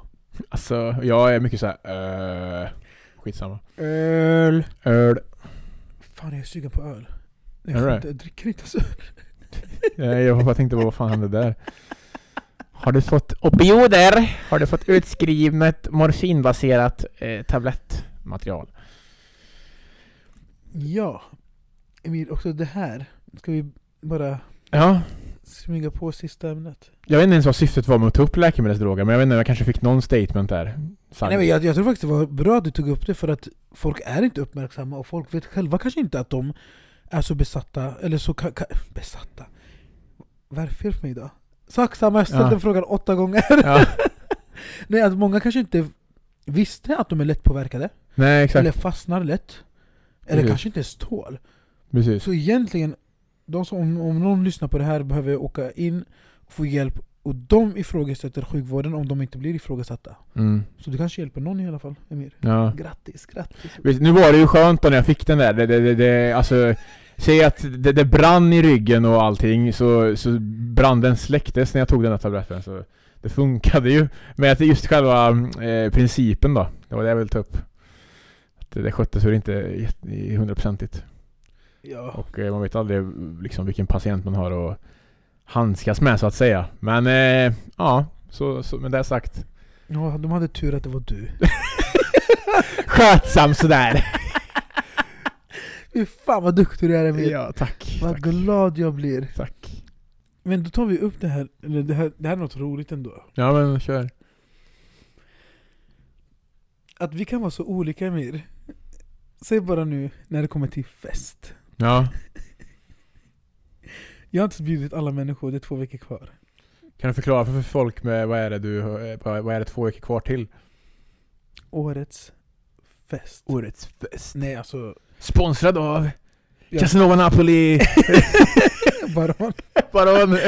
Alltså, jag är mycket såhär, uh, skitsamma. Öl. Öl. Fan jag är sugen på öl. Jag, det? inte, jag dricker inte så öl. Nej, jag bara tänkte vad fan hände där? Har du fått opioider? Har du fått utskrivet morfinbaserat eh, tablettmaterial? Ja. Emil, också det här. Ska vi bara Ja, smyga på sista ämnet? jag vet inte ens vad syftet var med att ta upp läkemedelsdroger, men jag vet inte, jag kanske fick någon statement där. Nej, men jag, jag tror faktiskt det var bra att du tog upp det för att folk är inte uppmärksamma och folk vet själva kanske inte att de är så besatta, eller så besatta. Vad är det fel för mig idag? Sak samma, jag ställde Ja. frågan åtta gånger. Ja. Nej, att många kanske inte visste att de är lättpåverkade, Nej, exakt. eller fastnar lätt. Eller Precis. kanske inte ens tål. Precis. Så egentligen, de som, om, om någon lyssnar på det här behöver åka in och få hjälp och de ifrågasätter sjukvården om de inte blir ifrågasatta. Mm. Så du kanske hjälper någon i alla fall, Emir. Ja. Grattis, grattis. Vet, Nu var det ju skönt då när jag fick den där, det, det, det, det alltså Säg att det, det brann i ryggen och allting, så, så branden släcktes när jag tog den här tabletten så Det funkade ju Men att just själva eh, principen då, det var det jag ville ta upp Att det, det sköttes ju inte hundraprocentigt Ja. Och eh, man vet aldrig liksom vilken patient man har att handskas med så att säga Men eh, ja, så, så med det sagt ja, de hade tur att det var du. Skötsam sådär! Fy fan vad duktig du är Emil. ja, tack, vad tack, glad jag blir. tack Men då tar vi upp det här, eller det här, det här är något roligt ändå. Ja men kör Att vi kan vara så olika Emir. Säg bara nu när det kommer till fest. Ja Jag har inte bjudit alla människor, det är två veckor kvar. Kan du förklara för folk med vad är det du, vad vad är det två veckor kvar till? Årets fest. Årets fest. Nej alltså, Sponsrad av Ja. Casanova Napoli, Baron, Baron,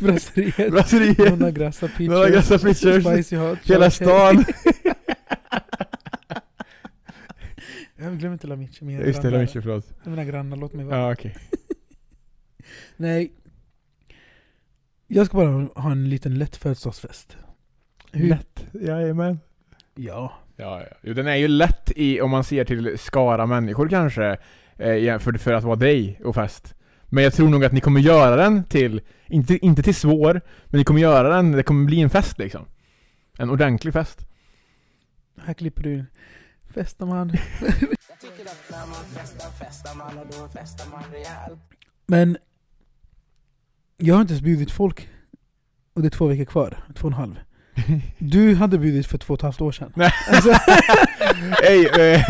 Brasseriet, Brasserie, Nonna Grassa Pictures, Nonna Grassa Pictures, Spicy Hot, hela stan. Jag glömmer inte La Miche, mina Just det. Lamiche, förlåt. Mina grannar, låt mig vara. Ja okej. Nej. Jag ska bara ha en liten lätt födelsedagsfest. Hur- Lätt, jajamän. Ja. Ja, ja. Jo, den är ju lätt i, om man ser till skara människor kanske. eh, för, för att vara dig och fest. Men jag tror nog att ni kommer göra den till, inte, inte till svår, men ni kommer göra den, det kommer bli en fest liksom. En ordentlig fest. Här klipper du in. Festar man. Jag tycker att när man festar, festar man och då festar man rejält. Men jag har inte ens bjudit folk. Och det är två veckor kvar. Två och en halv. Du hade bjudit för två och ett halvt år sedan. Nej. Alltså, Ey, eh,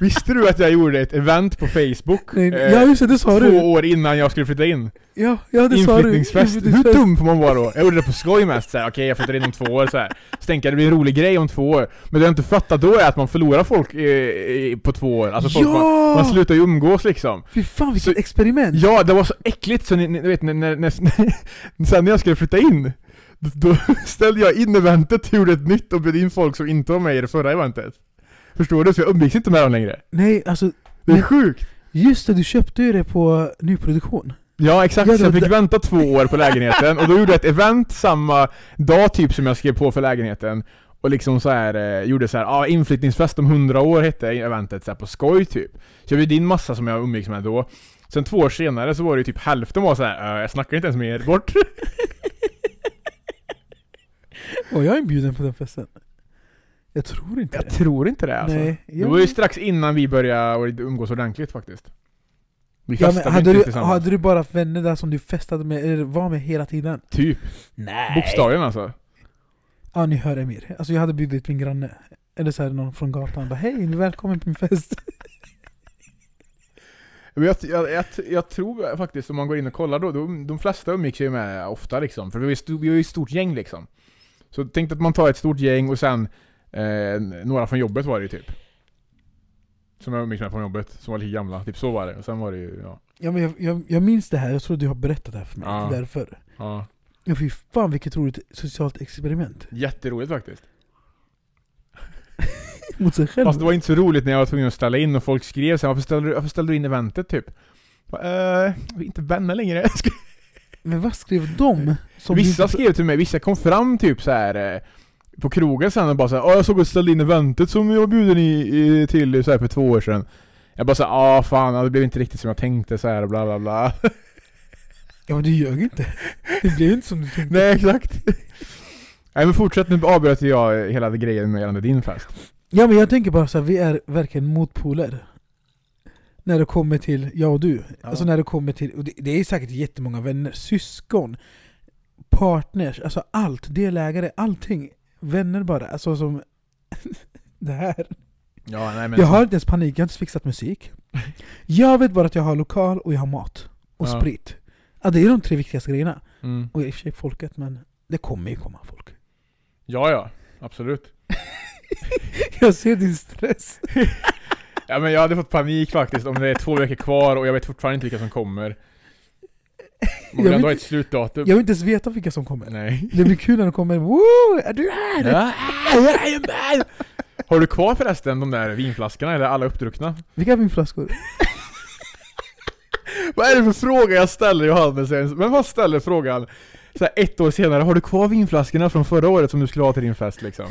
visste du att jag gjorde ett event på Facebook? nej, eh, ja just det, det sa två du. år innan jag skulle flytta in. Ja, ja det sa du. Inflyttningsfest. Hur dum får man vara då? Jag gjorde det på skoj mest okej jag flyttar in om två år så här. Så tänkte jag det blir en rolig grej om två år. Men det jag inte fattat då är att man förlorar folk eh, på två år. Alltså folk, man, Ja! man slutar ju umgås liksom. Fy fan vilket Så- experiment! Ja, det var så äckligt så ni, ni vet när, när, när, sen när jag skulle flytta in då, ställde jag in eventet, gjorde ett nytt och bjöd in folk som inte var med i det förra eventet. Förstår du? Så jag umgicks inte med dem längre. Nej, alltså Det är sjukt! just det, du köpte ju det på nyproduktion. Ja exakt, Ja, så jag fick vänta två år på lägenheten och då gjorde jag ett event samma dag typ som jag skrev på för lägenheten och liksom så här eh, gjorde så här, ah, inflyttningsfest om 100 år hette eventet så här, på skoj typ. Så jag bjöd in massa som jag umgicks med då. Sen två år senare så var det ju typ hälften var så här, "Eh, jag snackar inte ens med er, bort. Var jag inbjuden på den festen? Jag tror inte Jag det. tror inte det alltså. Nej, Det jag- var ju strax innan vi började umgås ordentligt faktiskt. Vi Ja, men hade, du, hade du bara vänner där som du festade med, eller var med hela tiden? Typ. Nej! Bokstavligen alltså. Ja ni hör Emir. Alltså jag hade bjudit min granne. Eller så här, någon från gatan. Bara, Hej, välkommen på min fest. Jag, jag, jag, jag tror faktiskt om man går in och kollar då, de, de flesta umgicks ju med ofta liksom. För vi var ju ett stort gäng liksom. Så tänk att man tar ett stort gäng och sen eh, några från jobbet var det ju typ. Som jag umgicks med från jobbet, som var lika gamla. Typ så var det. Och sen var det ju, ja. Ja, men jag, jag, jag minns det här, jag tror du har berättat det här för mig. Ja. Därför. ja. Ja, fy fan vilket roligt socialt experiment. Jätteroligt faktiskt. Mot sig själv. Fast det var inte så roligt när jag var tvungen att ställa in och folk skrev så här, varför ställde du, varför ställde du in eventet typ? Bara, Eh, vi är inte vänner längre. Men vad skrev de? Som vissa inte- skrev till mig, vissa kom fram typ så här eh, på krogen sen och bara såhär, jag såg att ställde in eventet som jag bjuden i, i, till så här för två år sedan. Jag bara såhär, ah fan, det blev inte riktigt som jag tänkte så här bla bla bla. Ja men du ljög inte. Det blev inte som du tänkte. Nej exakt. Nej men fortsätt, nu avbröt jag hela grejen med gällande din fest. Ja men jag tänker bara så här, vi är verkligen motpoler. När det kommer till jag och du. Ja. Alltså när det kommer till, och det, det är säkert jättemånga vänner, syskon, partners, alltså allt, delägare, allting. Vänner bara, alltså som det här. Ja nej men Jag har inte ens panik, jag har inte fixat musik. Jag vet bara att jag har lokal och jag har mat. Och Ja. sprit. Ja, det är de tre viktigaste grejerna. mm. Och i och för sig folket, men det kommer ju komma folk. Ja ja, absolut. Jag ser din stress. Ja men jag hade fått panik faktiskt om det är två veckor kvar och jag vet fortfarande inte vilka som kommer. Man Jag vill ändå ha ett slutdatum. Jag vill inte ens veta vilka som kommer. Nej. Det blir kul när de kommer. Woo! Är du här? Ja. Har du kvar förresten de där vinflaskorna eller alla uppdruckna? Vilka vinflaskor? Vad är det för fråga jag ställer Johannes ens? Men vad ställer frågan så här ett år senare? Har du kvar vinflaskorna från förra året som du skulle ha till din fest liksom?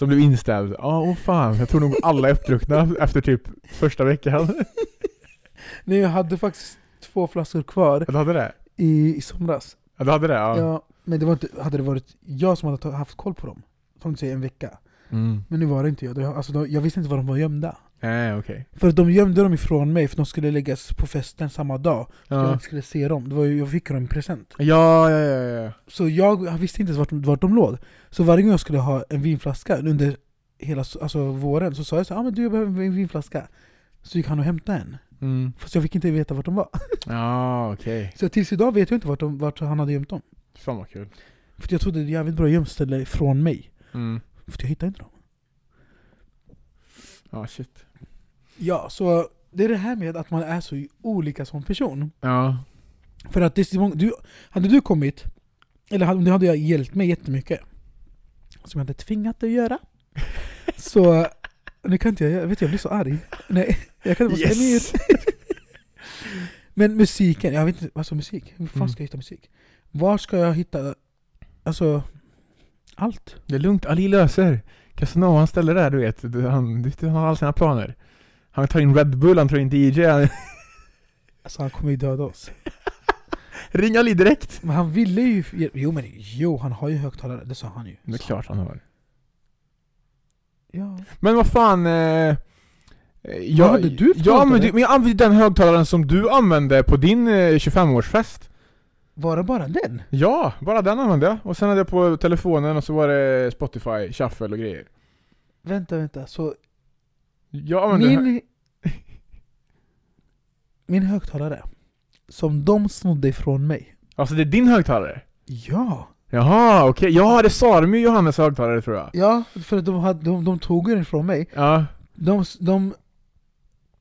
Som blev inställd? Ja, åh fan. Jag tror nog alla är uppdruckna efter typ första veckan. Nej, jag hade faktiskt två flaskor kvar Du hade det? i, i somras. Ja, du hade det? Ja. Ja, men det var inte, hade det varit jag som hade haft koll på dem, från säga en vecka. Mm. Men nu var det inte jag. Alltså, jag visste inte var de var gömda. Nej, okej. För de gömde dem ifrån mig, för de skulle läggas på festen samma dag. Så Ja. jag skulle se dem. Det var ju, jag fick dem i present. Ja, ja, ja, ja. Så jag visste inte ens vart, vart de låg. Så varje gång jag skulle ha en vinflaska under hela s- alltså, våren så sa jag så ah, men du jag behöver en vinflaska. Så gick han och hämtade en. Mm. Fast jag fick inte veta vart de var. Ja, okej. Så tills idag vet jag inte vart, de, vart han hade gömt dem. Fan vad kul. För jag trodde det var ett jävligt bra gömställe från mig. Mm. För jag hittade inte dem. Ja, shit. Ja, så det är det här med att man är så olika som person. Ja. För att det är så många, du, hade du kommit, eller hade, det hade jag hjälpt mig jättemycket. Som jag hade tvingat dig att göra. Så, nu kan inte jag, jag vet jag blir så arg. Nej, jag kan inte säga Yes! Men musiken, jag vet inte, alltså musik, hur fan Mm. ska jag hitta musik? Var ska jag hitta, alltså, allt? Det är lugnt, Ali löser. Casanova han ställer där du vet, Du- han, du, han har alla sina planer. Han tar in Red Bull, han tar in DJ. Han... Alltså han kommer ju döda oss. Ring Ali direkt! Men han ville ju... Jo men jo, han har ju högtalare, det sa han ju. Det är klart han har. Ja. Men vad fan... Eh, jag, hade du för ja, men, högtalare? du, men jag använde den högtalaren som du använde på din eh, 25-årsfest. Var det bara den? Ja, bara den använde jag. Och sen hade jag på telefonen och så var det Spotify, shuffle och grejer. Vänta, vänta. Så Hö- min... min högtalare, som de snodde ifrån mig. Alltså det är din högtalare? Ja! Jaha, okej. Ja, det sa de ju Johannes högtalare tror jag. Ja, för de, hade, de, de tog den ifrån mig. Ja. De, de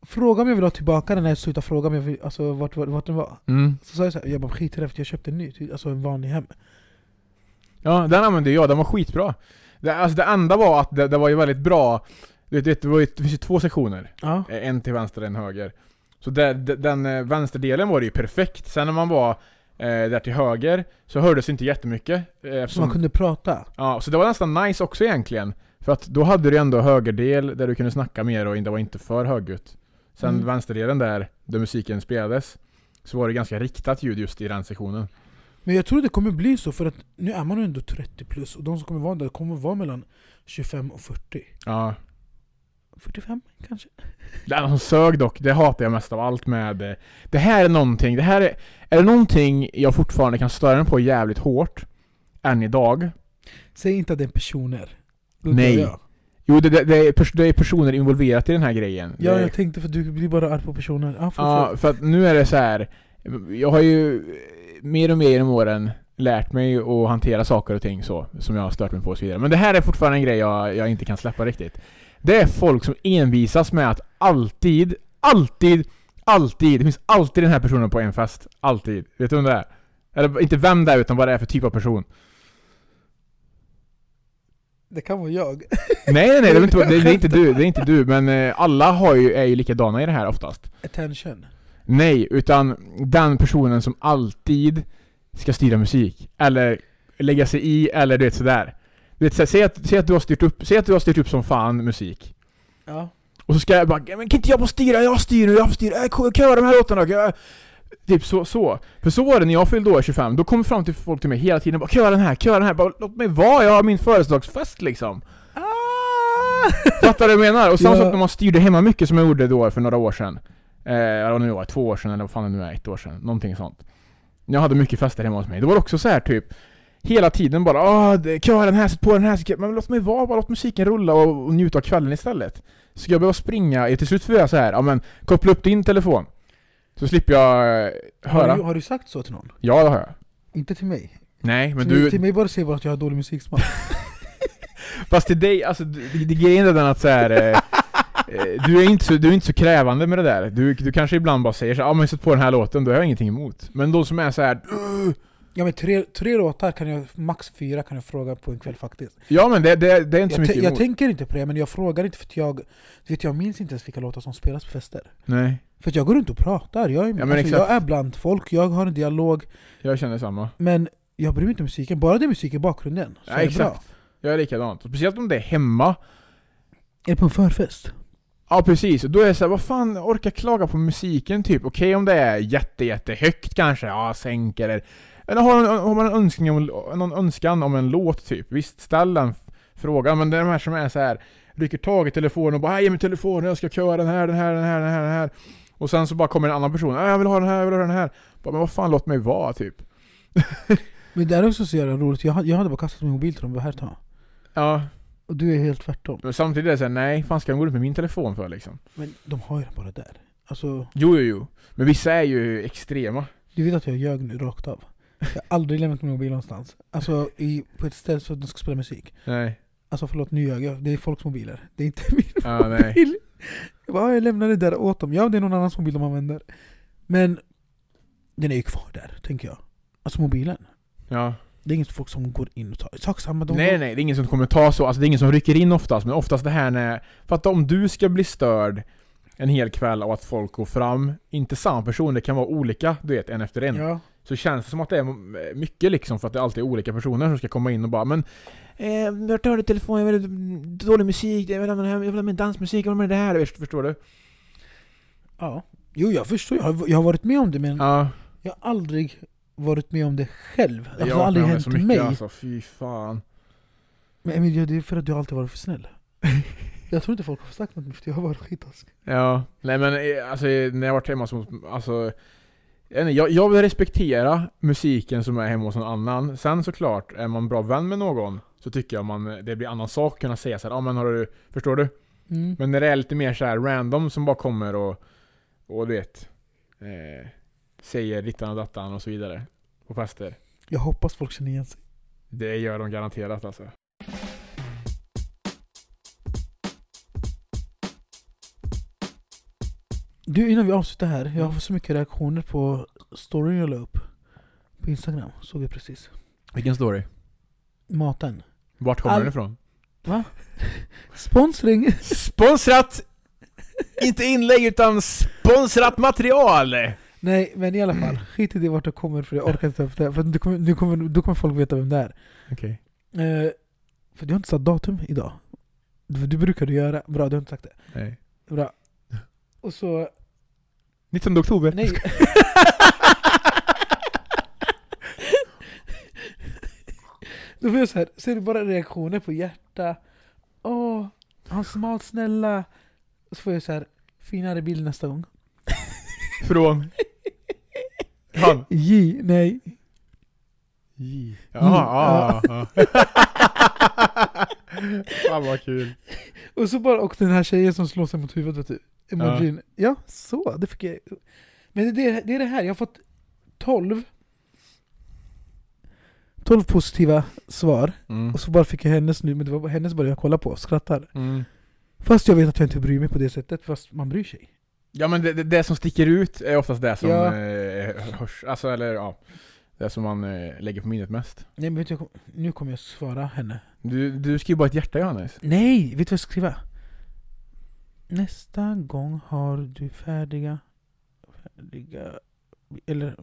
frågade om jag ville ha tillbaka den när jag slutade fråga om jag vill, alltså, vart, vart, vart den var. Mm. Så sa jag såhär, jag bara skit i det jag köpte en ny, ty- alltså en vanlig hem. Ja, den använde jag. Den var skitbra. Det, alltså det enda var att det, det var ju väldigt bra. Du vet, det, var ju, det finns ju två sektioner. Ja. Eh, En till vänster och en höger. Så där, de- den eh, vänsterdelen var det ju perfekt. Sen när man var eh, där till höger så hördes inte jättemycket. Eh, Så man kunde prata. ja, så det var nästan nice också egentligen. För att då hade du ändå högerdel där du kunde snacka mer och det var inte för högljutt. Sen Mm. vänsterdelen där, där musiken spelades, så var det ganska riktat ljud just i den sektionen. Men jag tror det kommer bli så för att nu är man ändå 30 plus och de som kommer vara där kommer vara mellan 25 och 40. Ja. 45 kanske? Enda som sög dock, det hatar jag mest av allt med eh, Det här är någonting, det här är Är det någonting jag fortfarande kan störa mig på jävligt hårt Än idag Säg inte att det är personer. Då Nej. Jo det, det, det, är, pers- det är personer involverat i den här grejen Ja, det, jag tänkte för du blir bara arg på personer. Ja, för, Ja, för att nu är det så här. Jag har ju eh, mer och mer genom åren lärt mig att hantera saker och ting så, som jag har stört mig på och så vidare. Men det här är fortfarande en grej jag, jag inte kan släppa riktigt. Det är folk som envisas med att alltid, alltid, alltid, det finns alltid den här personen på en fest. Alltid. Vet du vem det är? Eller inte vem det är, utan vad det är för typ av person. Det kan vara jag. Nej nej nej, det är, inte, det, det är inte du, det är inte du. Men eh, alla har ju, är ju likadana i det här oftast. Attention. Nej, utan den personen som alltid ska styra musik. Eller lägga sig i, eller du vet sådär. Du vet, så här, säg, att, säg, att du har styrt upp, säg att du har styrt upp som fan musik. Ja. Och så ska jag bara men kan inte jag bara styra? Jag styr nu, jag styr. Äh, kan jag de här låtarna? Kan jag... Typ så, så. För så var det när jag fyllde år 25. Då kom fram till folk till mig hela tiden bara köra den här, köra den här. Bara, låt mig vara, jag har min födelsedagsfest liksom. Ah! Fattar du vad jag menar? Och samma Ja. sak när man styrde hemma mycket som jag gjorde då för några år sedan. Eh, eller vad det nu var, två år sedan eller vad fan det nu är, ett år sedan. Någonting sånt. Jag hade mycket fester hemma hos mig. Det var också så här typ Hela tiden bara åh, det- kör den här, sätt på den här, sätt- men låt mig vara, bara låt musiken rulla och, och njuta av kvällen istället. Ska jag behöva springa, till slut får jag så här, ja men koppla upp din telefon. Så slipper jag eh, höra. Har, du, har du sagt så till någon? Ja det har jag. Inte till mig. Nej men till, du, till mig bara säger bara att jag har dålig musiksmak. Fast till dig, alltså det, det grejen är den att så här, eh, eh, du, är inte så, du är inte så krävande med det där. Du, du kanske ibland bara säger så ja ah, men sätt på den här låten, då har jag ingenting emot. Men de som är så här. Ja men tre, tre låtar kan jag, max fyra kan jag fråga på en kväll faktiskt. ja men det, det, det är inte så Jag, mycket jag emot. tänker inte på det, men jag frågar inte för att jag, vet, jag minns inte ens vilka låtar som spelas på fester. Nej, För att jag går runt och pratar, jag är, men alltså, jag är bland folk, jag har en dialog, jag känner samma. men jag bryr mig inte om musiken, bara det är musik i bakgrunden så Ja, är det bra. Jag är likadant. Speciellt om det är hemma. Är det på en förfest? Ja precis, och då är det så här, vad fan, orkar klaga på musiken typ? Okej om det är jätte, jätte högt kanske, ja sänk eller... Eller har, har man en önskan, om, någon önskan om en låt typ? Visst, ställ den frågan, men det är de här som är så här rycker tag i telefonen och bara "Hej, ge mig telefonen, jag ska köra den här, den här, den här, den här, den här. Och sen så bara kommer en annan person, "Ja, jag vill ha den här, jag vill ha den här. Bara, men vad fan, låt mig vara typ. Men det är också så jävla roligt, jag, jag hade bara kastat min mobil till dem, här ta. Ja, Och du är helt tvärtom. men samtidigt är det såhär, nej, fan ska de gå ut med min telefon för liksom? Men de har ju den bara där. Alltså, Jo, jo, jo. Men vissa är ju extrema. du vet att jag ljög nu rakt av. Jag har aldrig lämnat min mobil någonstans. Alltså i, på ett ställe så att de ska spela musik. Nej. Alltså förlåt, nu ljög jag. Det är folks mobiler. Det är inte min nej. mobil. Jag bara, "Ja, jag lämnar det där åt dem. Ja, det är någon annans mobil de använder. Men den är ju kvar där, tänker jag. Alltså mobilen. Ja. Det är inget folk som går in och tar. Sak samma, de Nej nej, det är ingen som kommer ta så, alltså det är ingen som rycker in oftast, men oftast det här när... För att om du ska bli störd en hel kväll av att folk går fram, inte samma person, det kan vara olika, du vet, en efter en. Ja. Så känns det som att det är mycket liksom, för att det alltid är olika personer som ska komma in och bara men... Eh, vart har du telefon? Jag vill ha dålig musik, jag vill ha, jag vill ha min dansmusik, jag vill ha med det här, Först- förstår du? Ja. Jo, jag förstår. Jag har, jag har varit med om det, men Ja, jag har aldrig varit med om det själv. Alltså, jag det har aldrig hänt så mycket mig. alltså, fy fan. Men Emilia, det är för att du alltid varit för snäll. jag tror inte folk har sagt något för jag har varit skitaskig. Ja, nej men eh, alltså när jag varit hemma hos, alltså jag, jag, vill respektera musiken som är hemma hos någon annan. Sen såklart, är man bra vän med någon så tycker jag man, det blir annan sak att kunna säga såhär, ja men har du, förstår du? Mm. Men när det är lite mer så här random som bara kommer och, och du vet, eh, säger dittan och dattan och så vidare på fester. Jag hoppas folk känner igen sig. Det gör de garanterat alltså. Du, innan vi avslutar här. Jag har fått så mycket reaktioner på storyn jag la upp. På Instagram, såg jag precis. Vilken story? Maten. Vart kommer All- den ifrån? Va? Sponsring! Sponsrat! Inte inlägg utan sponsrat material! Nej, men i alla fall. Skit i det vart det kommer för jag orkar inte ta upp det. För nu kommer, nu kommer, då kommer folk veta vem det är. Okej. Eh, för du har inte satt datum idag. Du, du brukar du göra. Bra, du har inte sagt det. Nej. Bra. Och så... 19 oktober. Nej. Då får jag så här, ser du bara reaktioner på hjärta. Åh, han smalt snälla. Och så får jag så här, finare bild nästa gång. Från? Han? J, nej. J. Ja, ja, ja. Fan vad kul. Och så bara, och den här tjejen som slår sig mot huvudet vet du. Emojin. Ja, så. Det fick jag. Men det, är- det är det här, jag har fått 12 12 positiva svar. Mm. Och så bara fick jag hennes nu, men det var hennes bara jag kolla på och skrattar. Mm. Fast jag vet att jag inte bryr mig på det sättet, fast man bryr sig. Ja men det, det, det som sticker ut är oftast det som Ja. eh, hörs, alltså eller ja Det som man eh, lägger på minnet mest Nej men vet du, nu kommer jag svara henne. Du, du skriver bara ett hjärta Johannes Nej! Vet du vad jag ska skriva? Nästa gång har du färdiga, färdiga, eller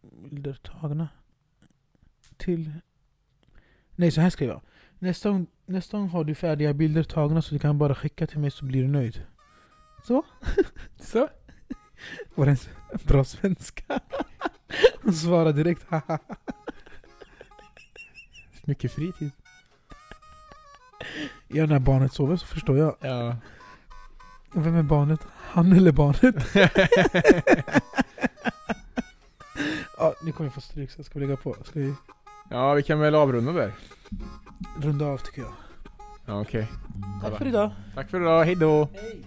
bilder tagna till... Nej, så här skriver jag. Nästa gång, nästa gång har du färdiga bilder tagna så du kan bara skicka till mig så blir du nöjd. Så? Så? Var det en bra svenska? Hon svarade direkt haha. Mycket fritid Ja, när barnet sover så förstår jag. Ja Vem är barnet? Han eller barnet? ja, nu kommer jag få stryk så jag ska lägga på. Ska vi Ja vi kan väl avrunda där runda av tycker jag. Ja okej Tack för idag. Tack för idag, hejdå Hej.